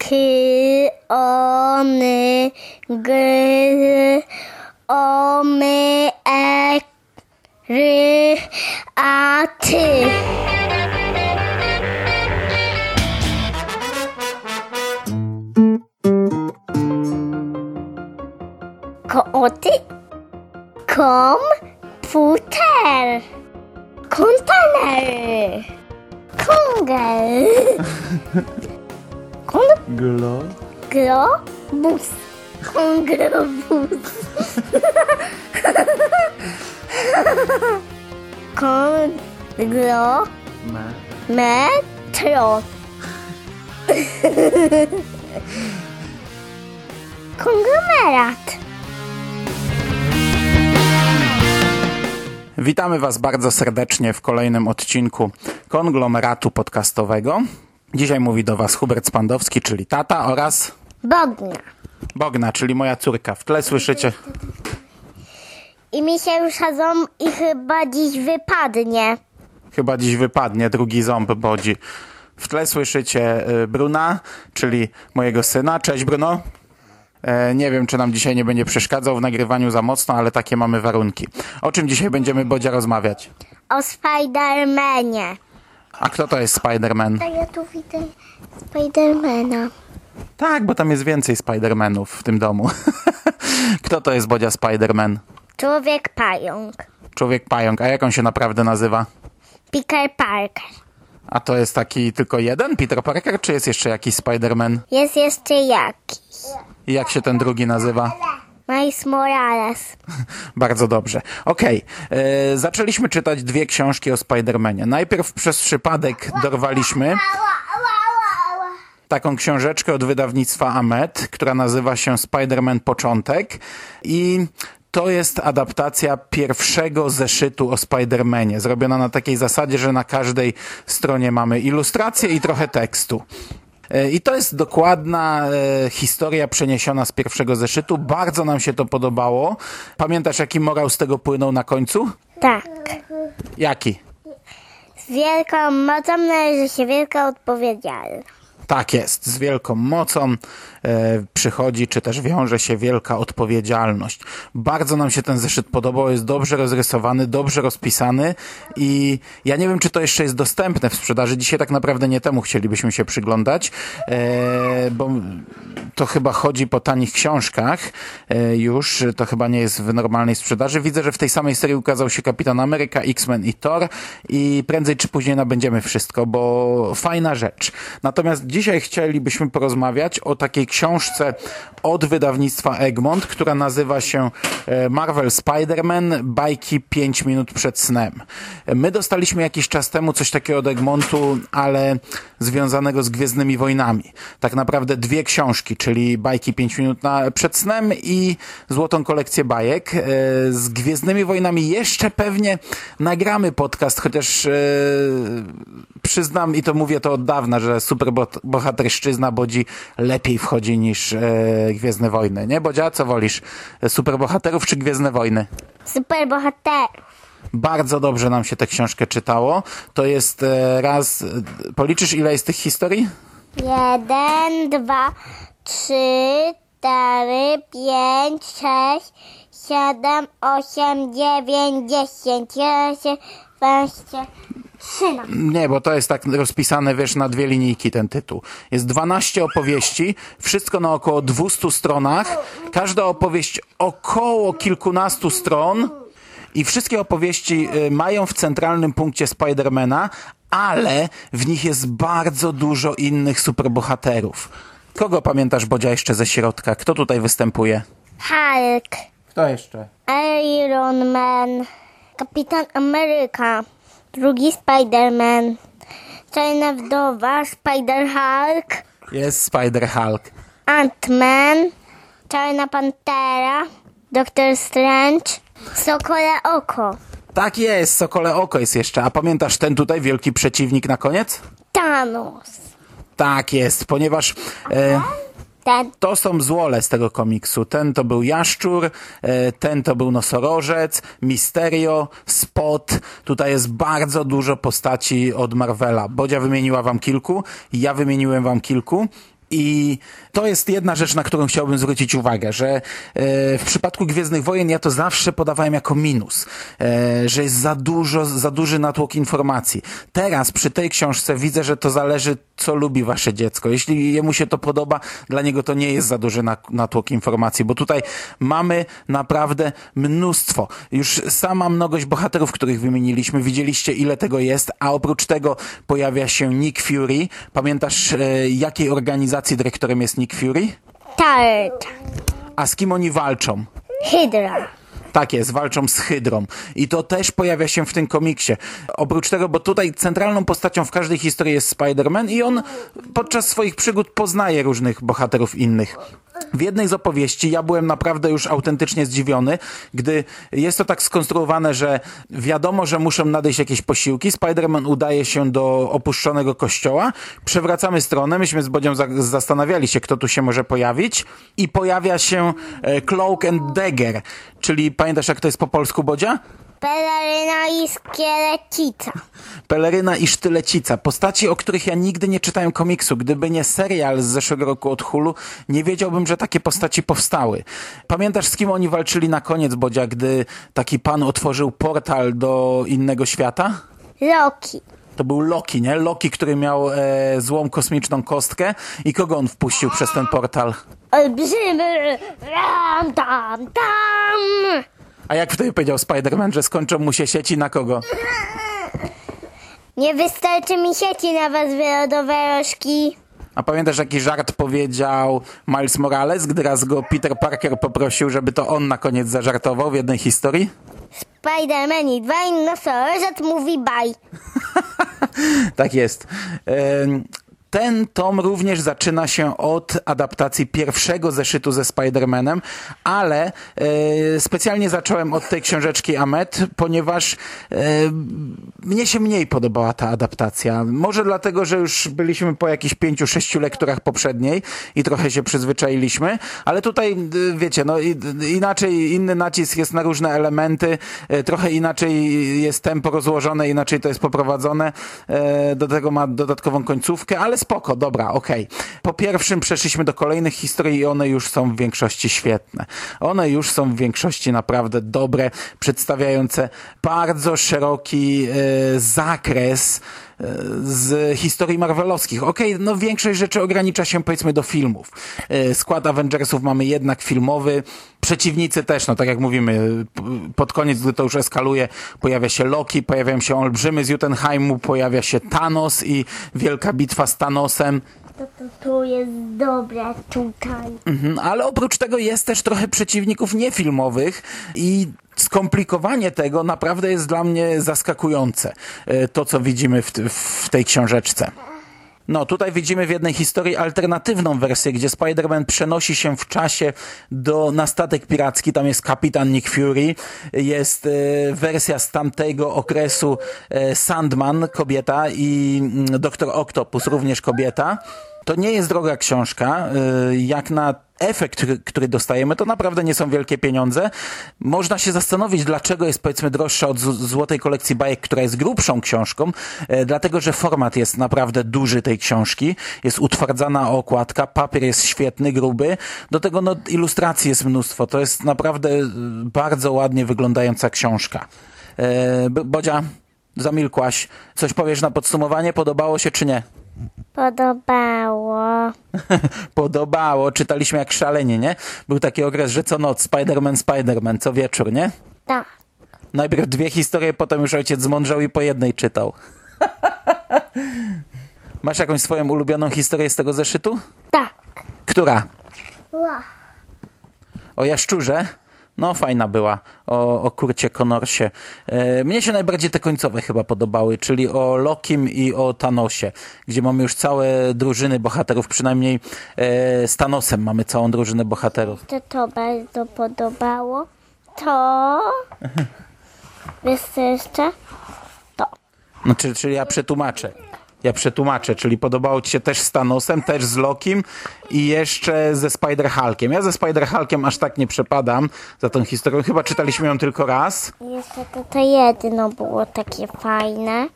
खीर ओने गिर ओ में एक Container Kongel Kon Glo. globus. Konglobus. Konglo Me. metro. Konglomerat. Witamy Was bardzo serdecznie w kolejnym odcinku konglomeratu podcastowego. Dzisiaj mówi do Was Hubert Spandowski, czyli tata oraz Bogna. Bogna, czyli moja córka. W tle słyszycie... I mi się już chadzą i chyba dziś wypadnie. Chyba dziś wypadnie drugi ząb bodzi. W tle słyszycie y, Bruna, czyli mojego syna. Cześć Bruno. E, nie wiem, czy nam dzisiaj nie będzie przeszkadzał w nagrywaniu za mocno, ale takie mamy warunki. O czym dzisiaj będziemy, Bodzia, rozmawiać? O Spidermanie. A kto to jest Spider-Man? Tak, ja tu widzę Spidermana. Tak, bo tam jest więcej Spider-Manów w tym domu. kto to jest Bodzia Spider-Man? Człowiek pająk. Człowiek pająk. A jak on się naprawdę nazywa? Peter Parker. A to jest taki tylko jeden Peter Parker, czy jest jeszcze jakiś Spider-Man? Jest jeszcze jakiś. I jak się ten drugi nazywa? Miles Morales. Bardzo dobrze. Okej, e, zaczęliśmy czytać dwie książki o Spider-Manie. Najpierw przez przypadek dorwaliśmy taką książeczkę od wydawnictwa Amet, która nazywa się Spider-Man Początek i to jest adaptacja pierwszego zeszytu o Spider-Manie, zrobiona na takiej zasadzie, że na każdej stronie mamy ilustrację i trochę tekstu. E, I to jest dokładna e, historia przeniesiona z pierwszego zeszytu. Bardzo nam się to podobało. Pamiętasz, jaki morał z tego płynął na końcu? Tak. Jaki? Z wielką mocą należy się wielka odpowiedzialność. Tak jest, z wielką mocą e, przychodzi, czy też wiąże się wielka odpowiedzialność. Bardzo nam się ten zeszyt podobał, jest dobrze rozrysowany, dobrze rozpisany i ja nie wiem, czy to jeszcze jest dostępne w sprzedaży. Dzisiaj tak naprawdę nie temu chcielibyśmy się przyglądać, e, bo to chyba chodzi po tanich książkach e, już, to chyba nie jest w normalnej sprzedaży. Widzę, że w tej samej serii ukazał się Kapitan Ameryka, X-Men i Thor i prędzej czy później nabędziemy wszystko, bo fajna rzecz. Natomiast dzisiaj chcielibyśmy porozmawiać o takiej książce od wydawnictwa Egmont, która nazywa się e, Marvel Spider-Man bajki 5 minut przed snem. My dostaliśmy jakiś czas temu coś takiego od Egmontu, ale związanego z Gwiezdnymi Wojnami. Tak naprawdę dwie książki, czyli bajki 5 minut na, przed snem i Złotą kolekcję bajek. E, Z Gwiezdnymi Wojnami jeszcze pewnie nagramy podcast, chociaż e, przyznam i to mówię to od dawna, że super bohaterszczyzna Bodzi lepiej wchodzi niż e, Gwiezdne Wojny. Nie, Bodzia? Co wolisz? Superbohaterów czy Gwiezdne Wojny? Super bohater. Bardzo dobrze nam się tę książkę czytało. To jest e, raz... e, Policzysz ile jest tych historii? Jeden, dwa, trzy, cztery, pięć, sześć, siedem, osiem, dziewięć, dziesięć, jedenaście, dwanaście, Nie, bo to jest tak rozpisane, wiesz, na dwie linijki ten tytuł. Jest 12 opowieści, wszystko na około 200 stronach. Każda opowieść około kilkunastu stron. I wszystkie opowieści y, mają w centralnym punkcie Spidermana, ale w nich jest bardzo dużo innych superbohaterów. Kogo pamiętasz, Bodzia, jeszcze ze środka? Kto tutaj występuje? Hulk, Kto jeszcze? Iron Man, Kapitan Ameryka, drugi Spider-Man, Czarna Wdowa, Spider-Hulk, Jest Spider-Hulk. Ant-Man, Czarna Pantera, Doctor Strange, Sokole Oko, Tak jest, Sokole Oko jest jeszcze. A pamiętasz ten tutaj wielki przeciwnik na koniec? Thanos. Tak jest, ponieważ e, to są złole z tego komiksu. Ten to był Jaszczur, e, ten to był Nosorożec, Misterio, Spot. Tutaj jest bardzo dużo postaci od Marvela. Bodzia wymieniła wam kilku, ja wymieniłem wam kilku. I to jest jedna rzecz, na którą chciałbym zwrócić uwagę, że e, w przypadku Gwiezdnych Wojen ja to zawsze podawałem jako minus, e, że jest za dużo, za duży natłok informacji. Teraz przy tej książce widzę, że to zależy, co lubi wasze dziecko. Jeśli jemu się to podoba, dla niego to nie jest za duży natłok informacji, bo tutaj mamy naprawdę mnóstwo. Już sama mnogość bohaterów, których wymieniliśmy, widzieliście ile tego jest, a oprócz tego pojawia się Nick Fury. Pamiętasz, e, jakiej organizacji dyrektorem jest Nick Fury? Tart. A z kim oni walczą? Hydra. Tak jest, walczą z Hydrą. I to też pojawia się w tym komiksie. Oprócz tego, bo tutaj centralną postacią w każdej historii jest Spider-Man i on podczas swoich przygód poznaje różnych bohaterów innych. W jednej z opowieści ja byłem naprawdę już autentycznie zdziwiony, gdy jest to tak skonstruowane, że wiadomo, że muszą nadejść jakieś posiłki. Spider-Man udaje się do opuszczonego kościoła, przewracamy stronę, myśmy z Bodzią zastanawiali się, kto tu się może pojawić i pojawia się e, Cloak and Dagger, czyli pamiętasz jak to jest po polsku, Bodzia? Peleryna i szkielecica. Peleryna i sztylecica. Postaci, o których ja nigdy nie czytałem komiksu. Gdyby nie serial z zeszłego roku od Hulu, nie wiedziałbym, że takie postaci powstały. Pamiętasz, z kim oni walczyli na koniec, Bodzia, gdy taki pan otworzył portal do innego świata? Loki. To był Loki, nie? Loki, który miał e, złą kosmiczną kostkę. I kogo on wpuścił przez ten portal? Olbrzymy! Ram, tam, tam! A jak wtedy powiedział Spider-Man, że skończą mu się sieci na kogo? Nie wystarczy mi sieci na was wylodowe rożki. A pamiętasz, jaki żart powiedział Miles Morales, gdy raz go Peter Parker poprosił, żeby to on na koniec zażartował w jednej historii? Spider-Man i dwa nosorożec mówi baj. tak jest. Ten tom również zaczyna się od adaptacji pierwszego zeszytu ze Spider-Manem, ale e, specjalnie zacząłem od tej książeczki Amet, ponieważ e, mnie się mniej podobała ta adaptacja. Może dlatego, że już byliśmy po jakichś pięciu, sześciu lekturach poprzedniej i trochę się przyzwyczailiśmy, ale tutaj e, wiecie, no inaczej, inny nacisk jest na różne elementy, trochę inaczej jest tempo rozłożone, inaczej to jest poprowadzone, do tego ma dodatkową końcówkę, ale spoko, dobra, okej. Okay. Po pierwszym przeszliśmy do kolejnych historii i one już są w większości świetne. One już są w większości naprawdę dobre, przedstawiające bardzo szeroki e, zakres z historii marvelowskich. Okej, okay, no większość rzeczy ogranicza się powiedzmy do filmów. E, skład Avengersów mamy jednak filmowy, przeciwnicy też, no tak jak mówimy, pod koniec, gdy to już eskaluje, pojawia się Loki, pojawiają się olbrzymy z Jotunheimu, pojawia się Thanos i wielka bitwa z Thanosem. To, to, to jest dobre tutaj. Mhm, ale oprócz tego jest też trochę przeciwników niefilmowych i skomplikowanie tego naprawdę jest dla mnie zaskakujące. E, to, co widzimy w, w tej książeczce. No, tutaj widzimy w jednej historii alternatywną wersję, gdzie Spider-Man przenosi się w czasie do, na statek piracki. Tam jest kapitan Nick Fury. Jest e, wersja z tamtego okresu e, Sandman, kobieta i mm, Doktor Octopus, również kobieta. To nie jest droga książka. E, jak na efekt, który dostajemy, to naprawdę nie są wielkie pieniądze. Można się zastanowić, dlaczego jest powiedzmy droższa od Złotej Kolekcji Bajek, która jest grubszą książką, e, dlatego, że format jest naprawdę duży tej książki, jest utwardzana okładka, papier jest świetny, gruby, do tego no, ilustracji jest mnóstwo, to jest naprawdę e, bardzo ładnie wyglądająca książka. Bodzia, zamilkłaś. Coś powiesz na podsumowanie? Podobało się czy nie? Podobało. Podobało. Czytaliśmy jak szalenie, nie? Był taki okres, że co noc Spider-Man, Spider-Man, co wieczór, nie? Tak. Najpierw dwie historie, potem już ojciec zmądrzał i po jednej czytał. Masz jakąś swoją ulubioną historię z tego zeszytu? Tak. Która? Ła. O jaszczurze? No, fajna była. O, o kurcie Connorsie. E, mnie się najbardziej te końcowe chyba podobały, czyli o Lokim i o Thanosie, gdzie mamy już całe drużyny bohaterów, przynajmniej e, z Thanosem mamy całą drużynę bohaterów. To to bardzo podobało. To... Wiesz co jeszcze? To. No, czyli, czyli ja przetłumaczę. Ja przetłumaczę, czyli podobało ci się też z Thanosem, też z Lokim i jeszcze ze Spider-Hulkiem. Ja ze Spider-Hulkiem aż tak nie przepadam za tą historią. Chyba czytaliśmy ją tylko raz. Jeszcze to, to jedno było takie fajne.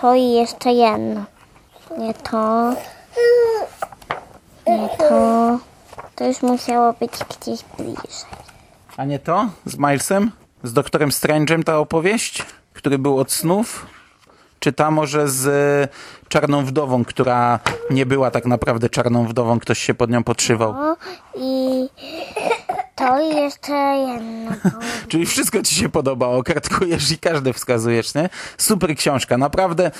To i jeszcze jedno. Nie to. Nie to, to już musiało być gdzieś bliżej. A nie to? Z Milesem? Z doktorem Strange'em ta opowieść? Który był od snów? Czy ta może z e, Czarną Wdową, która nie była tak naprawdę Czarną Wdową, ktoś się pod nią podszywał? I to i jeszcze jedno. Czyli wszystko ci się podobało, kartkujesz i każde wskazujesz, nie? Super książka, naprawdę.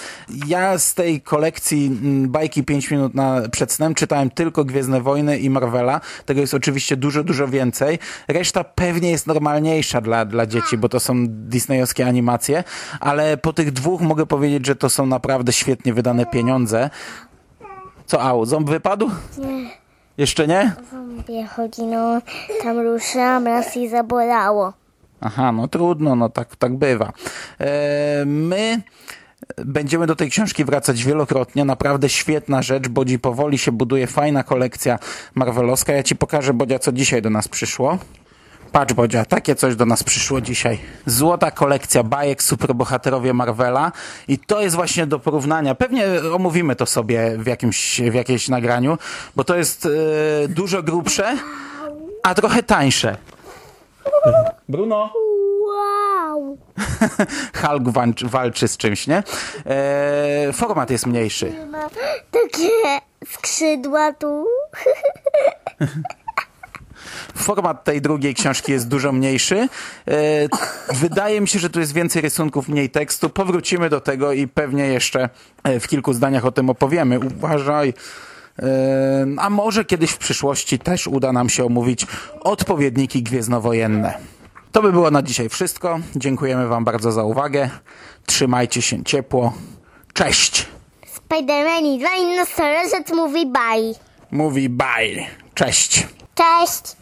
Ja z tej kolekcji mm, bajki 5 minut na, przed snem czytałem tylko Gwiezdne Wojny i Marvela. Tego jest oczywiście dużo, dużo więcej. Reszta pewnie jest normalniejsza dla, dla dzieci, bo to są disneyowskie animacje, ale po tych dwóch mogę powiedzieć, że to są naprawdę świetnie wydane pieniądze. Co, au, ząb wypadł? Nie, Jeszcze nie? zombie chodzi, no tam ruszyłam raz i zabolało. Aha, no trudno, no tak, tak bywa. E, my będziemy do tej książki wracać wielokrotnie. Naprawdę świetna rzecz. Bodzi powoli się buduje fajna kolekcja marvelowska. Ja ci pokażę, Bodzia, co dzisiaj do nas przyszło. Patrz, Bodzia, takie coś do nas przyszło dzisiaj. Złota kolekcja bajek superbohaterowie Marvela i to jest właśnie do porównania. Pewnie omówimy to sobie w jakimś, w jakimś nagraniu, bo to jest e, dużo grubsze, a trochę tańsze. Bruno. Wow! Hulk walczy, walczy z czymś, nie? E, format jest mniejszy. Takie skrzydła tu. Format tej drugiej książki jest dużo mniejszy. E, wydaje mi się, że tu jest więcej rysunków, mniej tekstu. Powrócimy do tego i pewnie jeszcze e, w kilku zdaniach o tym opowiemy. Uważaj. E, a może kiedyś w przyszłości też uda nam się omówić odpowiedniki gwiezdnowojenne. To by było na dzisiaj wszystko. Dziękujemy Wam bardzo za uwagę. Trzymajcie się ciepło. Cześć! Spiderman i dwa innosorożec mówi bye. Mówi bye. Cześć. Cześć!